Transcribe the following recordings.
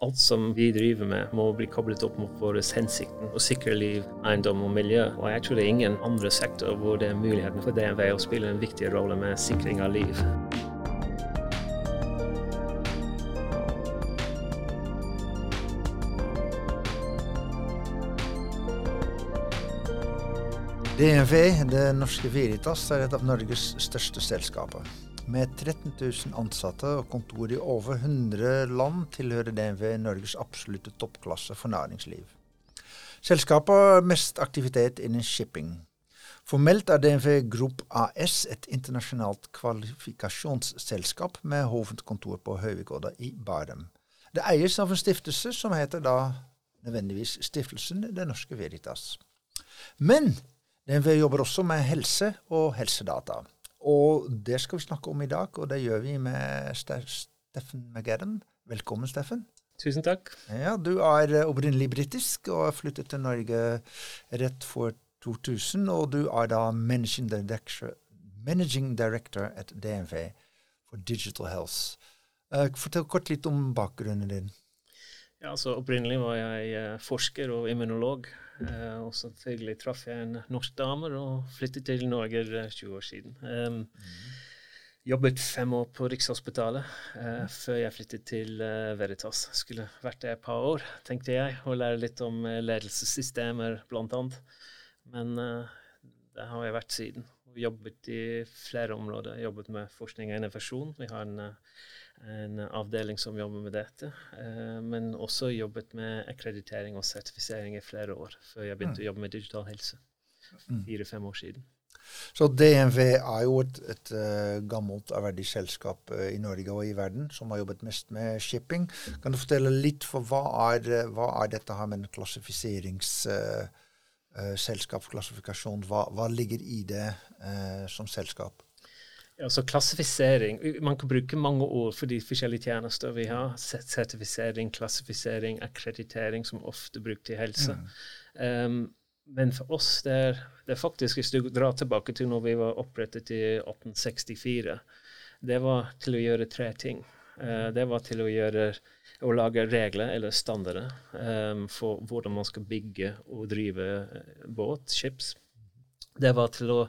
alt som vi driver med, må bli koblet opp mot vår hensikten å sikre liv, eiendom og miljø. Og jeg tror det er ingen andre sektor hvor det er muligheten for DNV å spille en viktig rolle med sikring av liv. DNV, det norske Veritas, er et av Norges største selskaper. Med 13 000 ansatte og kontor i over 100 land tilhører DNV Norges absolutte toppklasse for næringsliv. Selskapet har mest aktivitet innen shipping. Formelt er DNV Group AS et internasjonalt kvalifikasjonsselskap med hovedkontor på Høvikodda i Bærum. Det eies av en stiftelse som heter da nødvendigvis Stiftelsen Det Norske Veritas. Men DNV jobber også med helse og helsedata. Og det skal vi snakke om i dag, og det gjør vi med Steffen McGadden. Velkommen, Steffen. Tusen takk. Ja, Du er opprinnelig britisk og har flyttet til Norge rett for 2000. Og du er da managing director, managing director at DNV for Digital Health. Uh, fortell kort litt om bakgrunnen din. Ja, altså Opprinnelig var jeg uh, forsker og immunolog. Uh, og selvfølgelig traff jeg en norsk dame og flyttet til Norge 20 år siden. Um, mm. Jobbet fem år på Rikshospitalet uh, før jeg flyttet til uh, Veritas. Skulle vært der et par år, tenkte jeg, og lære litt om ledelsessystemer bl.a. Men det har jeg vært siden. Jobbet i flere områder. Jobbet med forskning og innovasjon. Vi har en en avdeling som jobber med dette. Eh, men også jobbet med akkreditering og sertifisering i flere år, før jeg begynte mm. å jobbe med digital helse. Mm. Fire-fem år siden. Så DNV er jo et, et uh, gammelt ærverdig selskap uh, i Norge og i verden som har jobbet mest med shipping. Kan du fortelle litt for hva er, hva er dette her med en klassifiseringsselskapsklassifikasjon? Selskapsklassifikasjon. Hva, hva, ligger i det som selskap? Altså klassifisering Man kan bruke mange ord for de forskjellige tjenester vi har. Sertifisering, klassifisering, akkreditering, som ofte brukt i helse. Mm. Um, men for oss det er, det er faktisk Hvis du drar tilbake til når vi var opprettet i 1864, det var til å gjøre tre ting. Uh, det var til å gjøre å lage regler eller standarder um, for hvordan man skal bygge og drive eh, båt, skips det var til å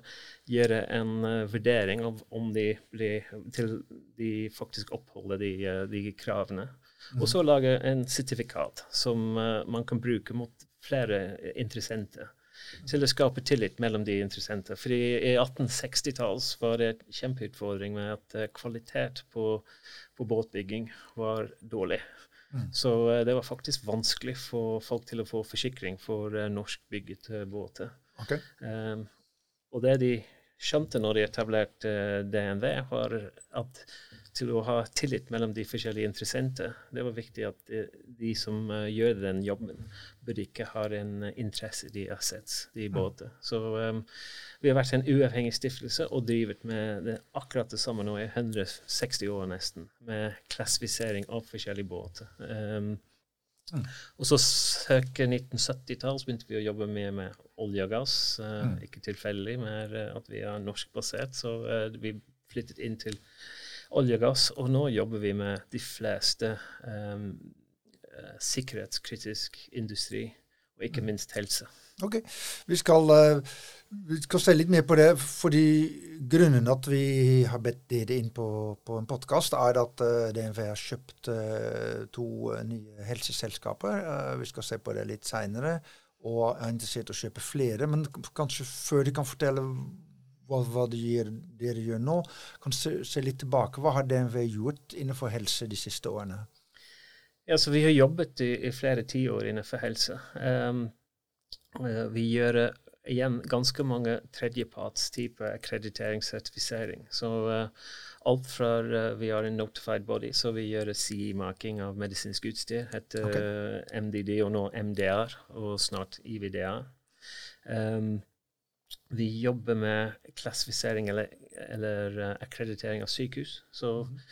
gjøre en uh, vurdering av om de, blir, til de faktisk oppholder de, uh, de kravene. Mm. Og så lage en sertifikat som uh, man kan bruke mot flere interessenter. Til å skape tillit mellom de interessenter. For i 1860-talls var det en kjempeutfordring med at kvalitet på, på båtbygging var dårlig. Mm. Så det var faktisk vanskelig for folk til å få forsikring for norskbygget båter. Okay. Um, og det de skjønte når de etablerte eh, DNV, var at til å ha tillit mellom de forskjellige interessenter. Det var viktig at de, de som uh, gjør den jobben, burde ikke ha en interesse i assets, de båter. Så um, vi har vært en uavhengig stiftelse og drevet med det, akkurat det samme nå i 160 år nesten, med klassifisering av forskjellige båter. Um, Mm. Og så søker 1970-tall begynte vi å jobbe mye med olje og gass. Uh, mm. Ikke tilfeldig, men uh, at vi er norskbasert. Så uh, vi flyttet inn til olje og gass, og nå jobber vi med de fleste um, sikkerhetskritisk industri, og ikke mm. minst helse. Ok, Vi skal, vi skal se litt mer på det. fordi Grunnen at vi har bedt dere inn på, på en podkast, er at uh, DNV har kjøpt uh, to uh, nye helseselskaper. vi skal se på det litt seinere. Og er interessert i å kjøpe flere. Men kanskje før de kan fortelle hva, hva de gjør, dere gjør nå, kan se, se litt tilbake. Hva har DNV gjort innenfor helse de siste årene? Ja, så Vi har jobbet i, i flere tiår innenfor helse. Um, vi gjør igjen ganske mange tredjepartstyper akkrediteringssertifisering. Så uh, alt fra uh, vi har en notified body, så vi gjør CE-marking av medisinsk utstyr, heter okay. uh, MDD og nå MDR, og snart IVDR. Um, vi jobber med klassifisering eller, eller akkreditering av sykehus. Så mm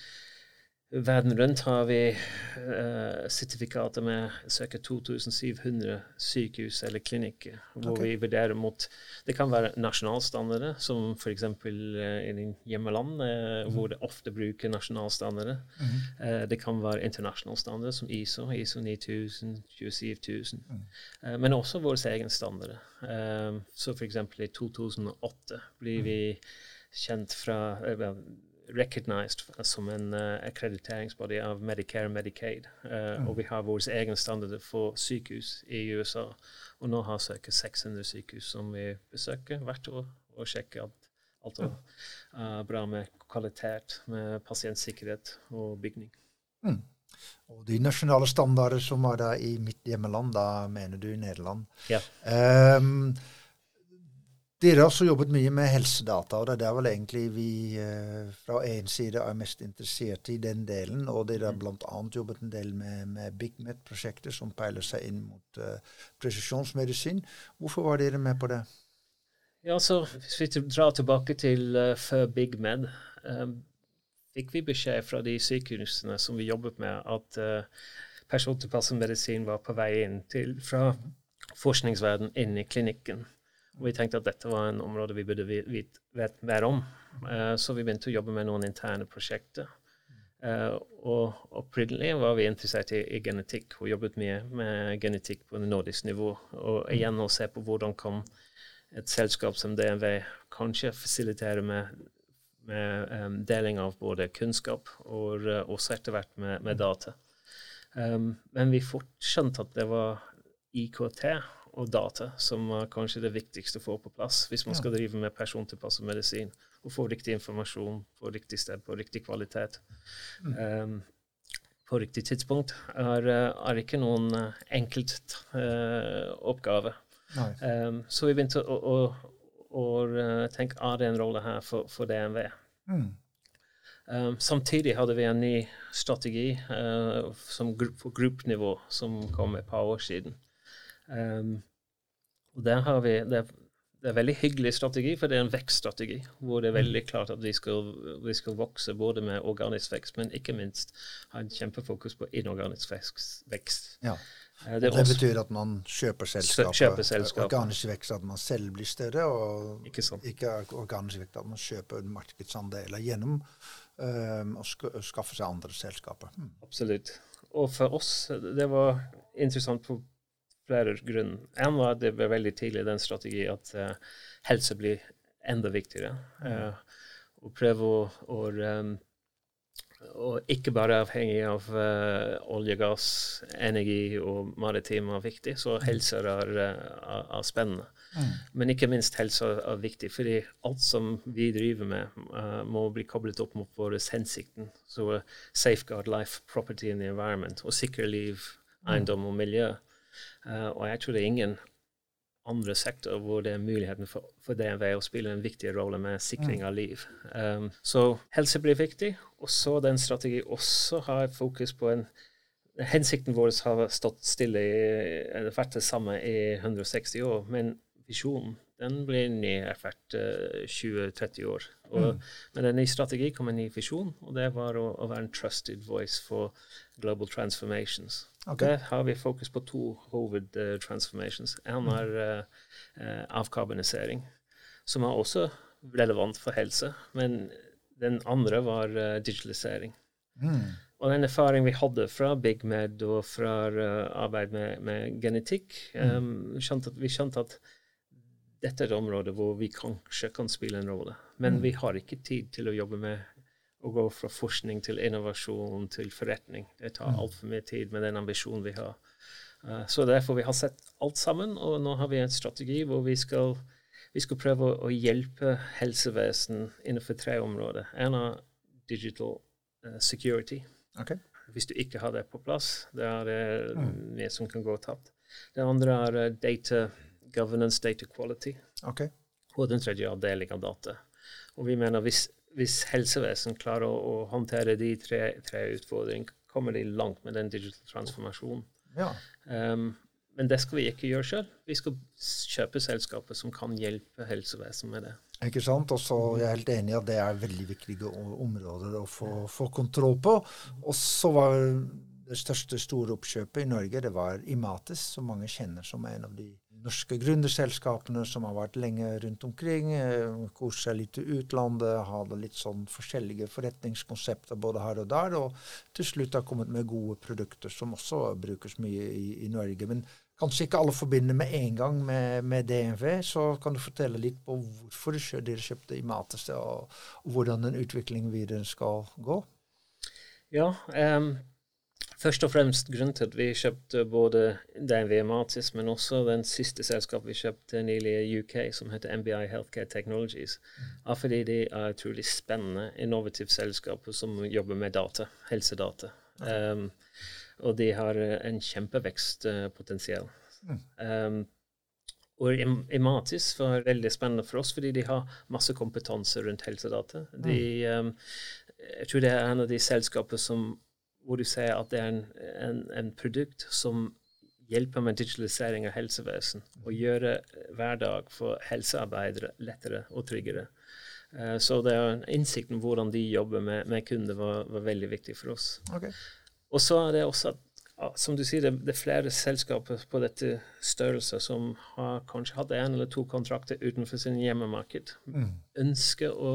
Verden rundt har vi uh, sertifikater med ca. 2700 sykehus eller klinikker, hvor okay. vi vurderer mot Det kan være nasjonalstandarder, som f.eks. Uh, i din hjemmeland, uh, mm. hvor det ofte bruker nasjonalstandarder. Mm. Uh, det kan være internasjonale standarder, som ISO, ISO 9000, 27000. Mm. Uh, men også våre egne standarder. Uh, så f.eks. i 2008 blir vi kjent fra recognized som en uh, akkrediteringsbody av Medicare og Medicaid. Mm. Og vi har våre egne standarder for sykehus i USA. Og nå har ca. 600 sykehus som vi besøker hvert år og sjekker at alt er uh, bra med kvalitet, med pasientsikkerhet og bygning. Mm. Og de nasjonale standarder som var da i mitt hjemmeland, da mener du Nederland. Ja. Um, dere har også jobbet mye med helsedata, og det er der vel egentlig vi eh, fra en side er mest interessert i den delen. Og dere har mm. bl.a. jobbet en del med, med BigMed-prosjekter som peiler seg inn mot uh, presisjonsmedisin. Hvorfor var dere med på det? Ja, så Hvis vi drar tilbake til uh, før BigMed, um, fikk vi beskjed fra de sykehusene som vi jobbet med, at uh, persontilpasset medisin var på vei inn til, fra forskningsverden inn i klinikken. Vi tenkte at dette var en område vi burde vite mer om. Uh, så vi begynte å jobbe med noen interne prosjekter. Uh, og opprinnelig var vi interessert i, i, genetikk og jobbet mye med genetikk på nordisk nivå. Og igjen å se på hvordan kan et selskap som DNV kanskje fasilitere med, med um, deling av både kunnskap og også etter hvert med, med data. Um, men vi fort skjønte at det var IKT og data som er kanskje det viktigste å få på plass hvis man skal drive med persontilpasset medisin og få riktig informasjon på riktig sted på riktig kvalitet. Um, på riktig tidspunkt er, er ikke noen uh, enkelt uh, oppgave. Um, så vi begynte å, å, å, tenke er det en rolle her for, for DNV. Mm. Um, samtidig hadde vi en ny strategi uh, som gru på gruppenivå som kom et par år siden. Um, og der har vi, det, det er en veldig hyggelig strategi, for det er en vekststrategi. Hvor det er veldig mm. klart at vi skal, vi skal vokse både med organisk vekst, men ikke minst ha en kjempefokus på inorganisk vekst. Ja. Eh, det, det betyr at man kjøper selskapet. Kjøper selskapet. Organisk vekst at man selv blir større, og ikke, ikke organisk vekst at man kjøper markedsandeler gjennom um, å skaffe seg andre selskaper. Hmm. Absolutt. Og for oss, det var interessant på flere grunner. En var at det ble veldig tidlig den strategi at uh, helse blir enda viktigere. Uh, og prøve å, å um, og ikke bare avhengig av uh, olje, gass, energi og maritim er viktig, så mm. helse er, er, er spennende. Mm. Men ikke minst helse er viktig, fordi alt som vi driver med, uh, må bli koblet opp mot vår hensikten. Så uh, safeguard life, property and the environment, og sikre liv, mm. eiendom og miljø. Uh, og jeg tror det er ingen andre sektorer hvor det er muligheten for, for DNV å spille en viktig rolle med sikring av liv. Um, så helse blir viktig, og så den strategi også har fokus på en Hensikten vår har stått stille i vært det samme i 160 år, men visjonen den blir ny hvert uh, 20-30 år. Og mm. Med en ny strategi kom en ny visjon, og det var å, å være en trusted voice for global transformations. Okay. Der har vi fokus på to hovedtransformations. Uh, en er uh, uh, avkarbonisering, som er også relevant for helse. Men den andre var uh, digitalisering. Mm. Og den erfaringen vi hadde fra BigMed og fra arbeid med, med genetikk, um, skjønte vi skjønte at dette er et område hvor vi kanskje kan spille en rolle. Men mm. vi har ikke tid til å jobbe med å gå fra forskning til innovasjon til forretning. Det tar mm. altfor mye tid med den ambisjonen vi har. Uh, så derfor vi har sett alt sammen, og nå har vi en strategi hvor vi skal, vi skal prøve å, hjelpe helsevesen innenfor tre områder. En er digital uh, security. Okay. Hvis du ikke har det på plass, det er det mm. mye som kan gå tapt. Det andre er data governance, data quality. Okay. Og den tredje er deling av data. Og vi mener hvis hvis helsevesen klarer å, å håndtere de tre, tre, utfordringene, kommer de langt med den digital transformasjonen. Ja. Um, men det skal vi ikke gjøre sjøl. Vi skal kjøpe selskaper som kan hjelpe helsevesenet med det. Ikke sant? Og så er jeg helt enig i at det er veldig viktige områder å få, få kontroll på. Og så var det største store oppkjøpet i Norge det var Imatis, som mange kjenner som en av de norske gründerselskapene som har vært lenge rundt omkring. Eh, seg litt i utlandet, hadde litt sånn forskjellige forretningskonsepter både her og der. Og til slutt har kommet med gode produkter som også brukes mye i, i Norge. Men kanskje ikke alle forbinder med en gang med, med, DNV. Så kan du fortelle litt på hvorfor dere kjøpte Imatis, og, og hvordan den utviklingen videre skal gå? Ja, um Først og fremst grunnen til at vi kjøpte både DNV Matis, men også den siste selskapet vi kjøpte nylig i UK, som heter MBI Healthcare Technologies, er fordi de er utrolig spennende, innovative selskaper som jobber med data, helsedata. Um, og de har en kjempevekstpotensial. Mm. Um, og Imatis var veldig spennende for oss, fordi de har masse kompetanse rundt helsedata. De, um, jeg tror det er en av de selskapene som hvor du sier at det er en, en, en produkt som hjelper med digitalisering av helsevesen og gjøre hverdag for helsearbeidere lettere og tryggere. Uh, så det er innsikten hvordan de jobber med, med kunder, var, var, veldig viktig for oss. Okay. Og så er det også at som du sier, det, det, er flere selskaper på dette størrelset som har kanskje hatt én eller to kontrakter utenfor sin hjemmemarked. Mm. Ønsker å,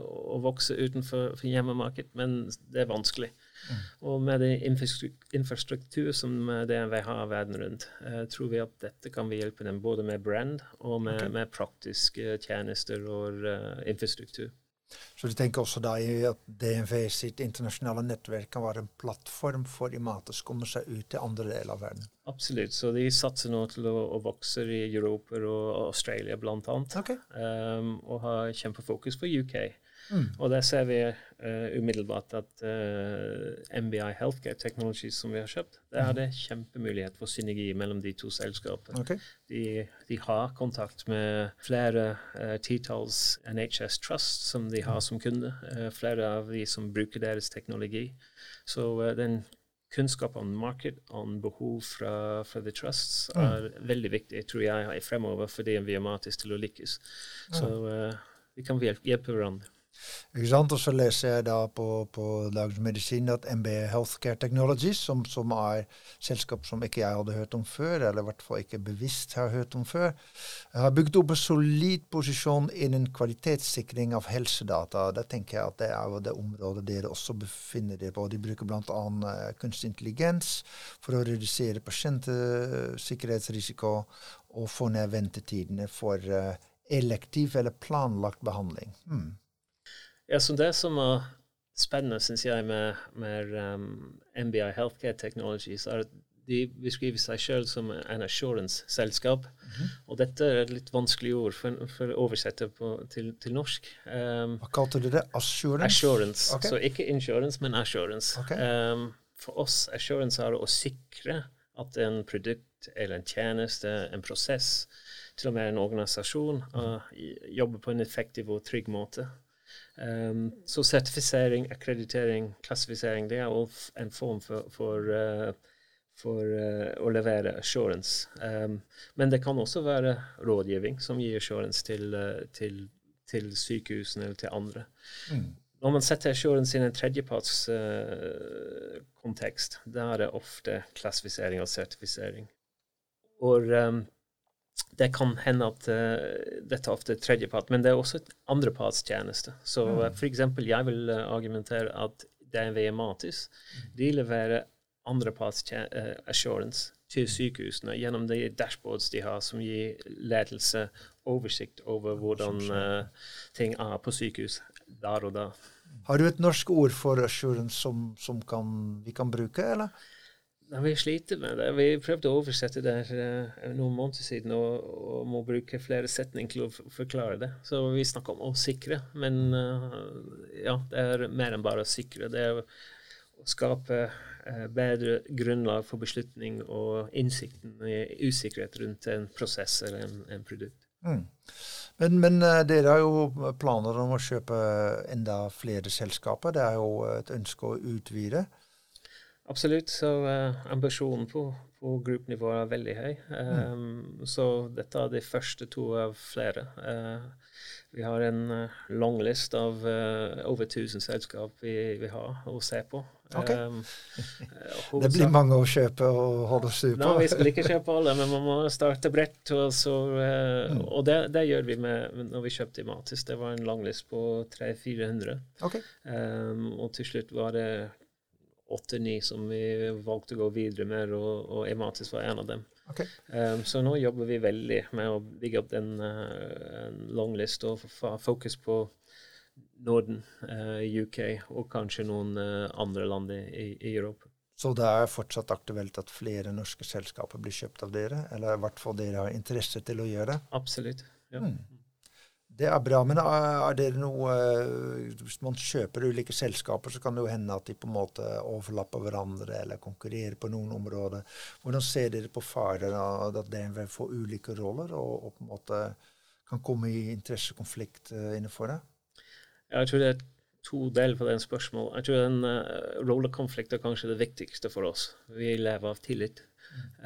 å, vokse utenfor hjemmemarked, men det er vanskelig. Mm. Og med det infrastruktur som DNV har verden rundt, uh, tror vi at dette kan vi hjelpe dem både med brand og med, okay. med praktiske tjenester og uh, infrastruktur. Så du tenker også da at DNV sitt internasjonale nettverk kan være en plattform for Imates å komme seg ut til andre deler av verden? Absolutt. Så de satser nå til å, å vokse i Europa og Australia bl.a. Okay. Um, og har kjempefokus på UK. Mm. Og der ser vi uh, umiddelbart at uh, eh, MBI Healthcare Technologies, som vi har kjøpt, der er det kjempemulighet for synergi mellom de to selskapene. Okay. De, de, har kontakt med flere uh, titalls NHS Trust som de har som kunde. flere av de som bruker deres teknologi. Så den kunnskap om marked, om behov fra, fra The Trusts, mm. er mm. veldig viktig, tror jeg, fremover for det vi er matis til å lykkes. Så vi kan hjelpe hverandre. Ikke sant? Og så leser jeg da på, på Dagens Medisin at MB Healthcare Technologies, som, som er selskap som ikke jeg hadde hørt om før, eller i hvert fall ikke bevisst har hørt om før, har bygd opp en solid posisjon innen kvalitetssikring av helsedata. Da tenker jeg at det er jo det området dere også befinner dere på. De bruker bl.a. Uh, kunstig intelligens for å redusere pasientsikkerhetsrisiko og få ned ventetidene for uh, elektiv eller planlagt behandling. Hmm. Ja, så Det som er spennende, syns jeg, med, med um, MBI Healthcare Technologies, er at de beskriver seg sjøl som en assurance-selskap. Mm -hmm. Og dette er et litt vanskelig ord for, for å oversette på, til, til, norsk. Um, Hva kalte du det? Assurance? Assurance. Okay. Så ikke insurance, men assurance. Okay. Um, for oss assurance er å sikre at en produkt eller en tjeneste, en prosess, til og med en organisasjon, uh, jobber på en effektiv og trygg måte. Um, så sertifisering, akkreditering, klassifisering, det er også en form for, for, uh, for uh, å levere assurance. Um, men det kan også være rådgivning som gir assurance til, uh, til, til sykehusene eller til andre. Mm. Når man setter assurance i en tredjepartskontekst, da er det ofte klassifisering og sertifisering. Og um, det kan hende at uh, dette ofte er tredjepart, men det er også et andrepartstjeneste. Så mm. uh, f.eks. jeg vil uh, argumentere at DNV Matis de leverer andreparts uh, assurance til sykehusene gjennom de dashboards de har, som gir ledelse oversikt over hvordan ting er på sykehus der og da. Har du et norsk ord for assurance som, som kan, vi kan bruke, eller? Ja, vi sliter med det. Vi prøvde å oversette det uh, noen måneder siden og, og, må bruke flere setninger til å forklare det. Så vi snakker om å sikre, men uh, ja, det er mer enn bare å sikre. Det er å skape uh, bedre grunnlag for beslutning og innsikten i usikkerhet rundt en prosess eller en, en produkt. Mm. Men, men dere har jo planer om å kjøpe enda flere selskaper. Det er jo et ønske å utvide. Absolutt. Så uh, ambisjonen på, på gruppenivå er veldig høy. Um, mm. Så dette er de første to av flere. Uh, vi har en uh, lang list av over 1000 selskap vi, vi har å se på. Okay. Um, det blir mange å kjøpe og holde styr på? Nei, vi skal ikke kjøpe alle, men man må starte bredt. Og, så, mm. og det, det, gjør vi med, når vi kjøpte Matis. Det var en langlist på 300-400. Okay. Um, og til slutt var det åtte-ni som vi valgte å gå videre med, og, og Ematis var en av dem. Okay. Um, så nå jobber vi veldig med å bygge opp den uh, longlist og få fokus på Norden, uh, UK og kanskje noen uh, andre land i, i, Europa. Så det er fortsatt aktuelt at flere norske selskaper blir kjøpt av dere? Eller i hvert fall dere har interesse til å gjøre det? Absolutt. ja. Mm. Det er bra. Men er det noe eh, Hvis man kjøper ulike selskaper, så kan det jo hende at de på en måte overlapper hverandre eller konkurrerer på noen områder. Hvordan ser dere på faren at DNV får ulike roller og, og, på en måte kan komme i interessekonflikt uh, innenfor det? Jeg tror det er to deler på den spørsmålet. Jeg tror den uh, rollekonflikten er kanskje det viktigste for oss. Vi lever av tillit.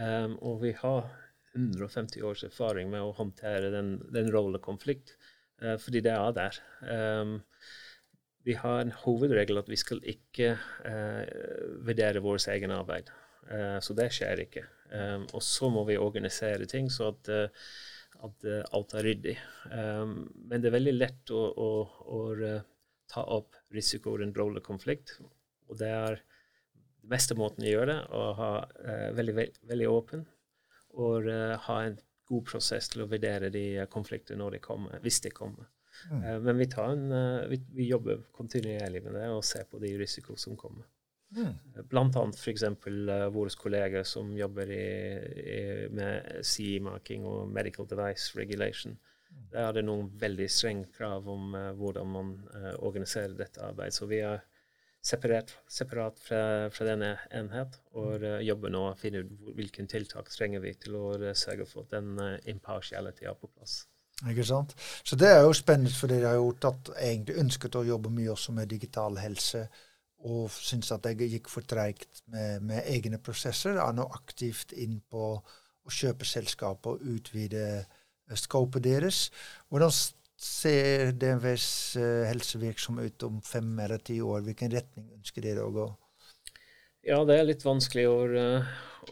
Um, og vi har 150 års erfaring med å håndtere den, den rollekonflikt. Uh, fordi det er der. Um, vi har en hovedregel at vi skal ikke uh, vurdere vårt egen arbeid. Uh, så det skjer ikke. Um, og så må vi organisere ting så at, at alt er ryddig. Um, men det er veldig lett å, å, å ta opp risiko rundt rollekonflikt. Og det er den beste måten å gjøre det, å ha veldig, veldig åpen og ha en god prosess til å vurdere de konflikter når de kommer, hvis de kommer. Mm. Uh, men vi, en, uh, vi, vi, jobber kontinuerlig med det og ser på de risiko som kommer. Mm. Uh, blant annet f.eks. Uh, våre kolleger som jobber i, i, med CE-marking og medical device regulation. Mm. Der er det noen veldig strenge krav om hvordan man organiserer dette arbeidet. Så vi er separat, separat fra, fra, denne enhet og uh, jobber nå og finner ut hvilke tiltak trenger vi til å uh, sørge for at den uh, impartiality er på plass. Ikke sant? Så det er jo spennende, for dere har gjort at egentlig ønsket å jobbe mye også med digital helse, og syns at det gikk for treigt med, med, egne prosesser. Er nå aktivt inn på å kjøpe selskap og utvide scopet deres. Hvordan ser DNVs uh, helsevirksomhet om fem eller ti år? Hvilken retning ønsker dere å gå? Ja, det er litt vanskelig å,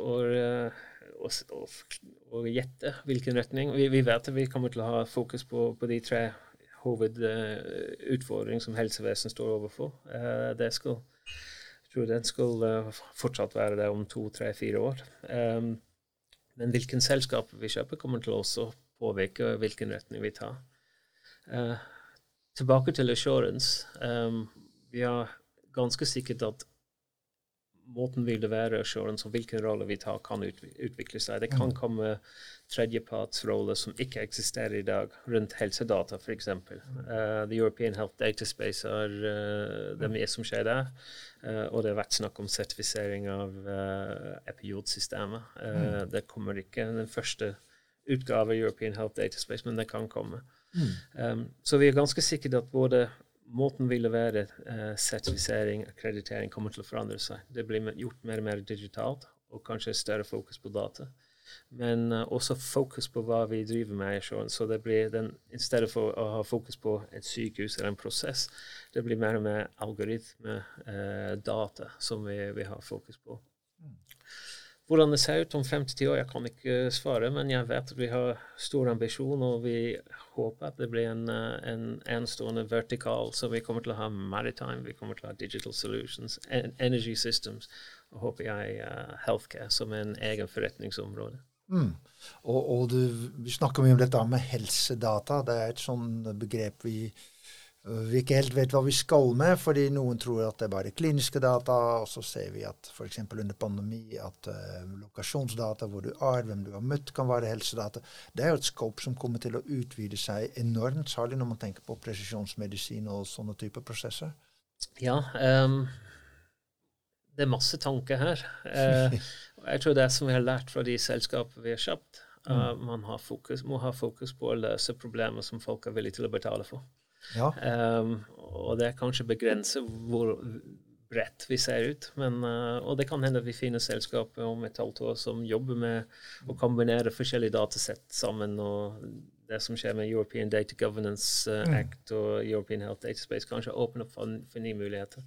å, å, å gjette hvilken retning. Vi, vi, vet at vi kommer til å ha fokus på, på de tre hovedutfordringene som helsevesenet står overfor. Det skal, jeg tror den skal fortsatt være det om to, tre, fire år. Men hvilken selskap vi kjøper, kommer til å også påvirke hvilken retning vi tar. Uh, tilbake til assurance. Um, vi har ganske sikkert at måten vi leverer assurance og hvilken rolle vi tar, kan utvikle seg. Det kan mm. komme tredjepartsroller som ikke eksisterer i dag, rundt helsedata f.eks. Uh, The European Health Data Space er uh, det mye som skjer der. Uh, og det har vært snakk om sertifisering av uh, epiodsystemet. Uh, mm. Det kommer ikke den første utgave av European Health Data Space, men det kan komme. Mm. Um, så vi er ganske sikre at både måten vi leverer uh, sertifisering akkreditering, kommer til å forandre seg. Det blir gjort mer og mer digitalt, og kanskje større fokus på data. Men uh, også fokus på hva vi driver med. Så det blir den, I stedet for å ha fokus på et sykehus eller en prosess, det blir mer og mer algoritme, uh, data, som vi, vi har fokus på. Hvordan det ser ut om fem til ti år, jeg kan ikke svare, men jeg vet at vi har stor ambisjon, og vi håper at det blir en, eh, en enstående vertikal. Så vi kommer til å ha maritime, vi kommer til å ha digital solutions, energy systems, og håper jeg uh, healthcare som en egen forretningsområde. Mm. Og, og du, vi snakker mye om dette med helsedata. Det er et sånn begrep vi vi ikke helt vet hva vi skal med, fordi noen tror at det er bare kliniske data, og så ser vi at f.eks. under pandemi at uh, lokasjonsdata, hvor du er, hvem du har møtt, kan være helsedata. Det er jo et scope som kommer til å utvide seg enormt, særlig når man tenker på presisjonsmedisin og sånne typer prosesser. Ja, um, det er masse tanker her. Uh, jeg tror det er som vi har lært fra de selskapene vi har kjøpt, uh, man fokus, må ha fokus på å løse problemer som folk er villige til å betale for. Ja. Um, og det kanskje begrenser hvor bredt vi ser ut. Men, uh, og det kan hende at vi finner selskaper om et halvt år som jobber med å kombinere forskjellige datasett sammen. og det som skjer med European Data Governance uh, Act og European Health Data Space, kanskje åpner opp for, for nye muligheter.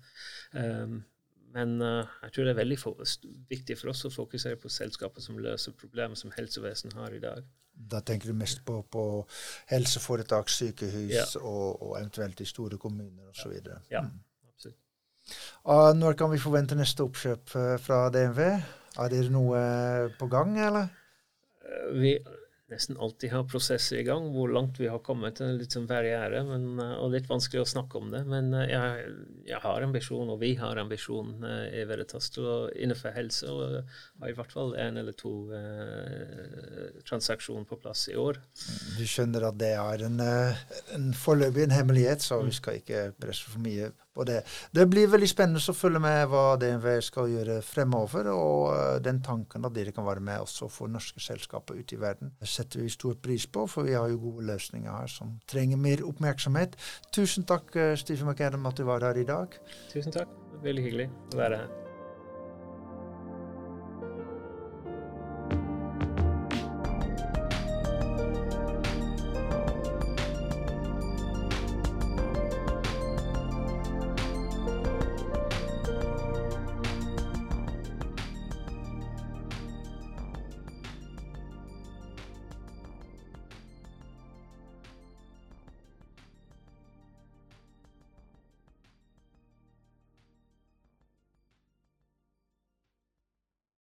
Um, men uh, jeg tror det er veldig for, viktig for oss å fokusere på selskaper som løser problemer som helsevesenet har i dag. Da tenker du mest på, på helseforetak, sykehus ja. og, og, eventuelt de store kommuner osv. Ja. ja, mm. absolutt. Og når kan vi forvente neste oppkjøp uh, fra DNV? Er det noe på gang, eller? vi nesten alltid har prosesser i gang. Hvor langt vi har kommet, er litt sånn barriere men, eh, og litt vanskelig å snakke om det. Men eh, jeg, jeg har ambisjon, og vi har ambisjon uh, i Veritas til å innenfor helse og har i hvert fall en eller to eh, transaksjoner på plass i år. Du skjønner at det er en, en foreløpig en hemmelighet, så vi mm. skal ikke presse for mye på det. Det blir veldig spennende å følge med hva DNV skal gjøre fremover, og den tanken at dere kan være med også for norske selskaper ute i verden setter vi stor pris på, for vi har jo gode løsninger her som trenger mer oppmerksomhet. Tusen takk, Steve Stephen McAdam, at du var her i dag. Tusen takk. Veldig hyggelig å være her.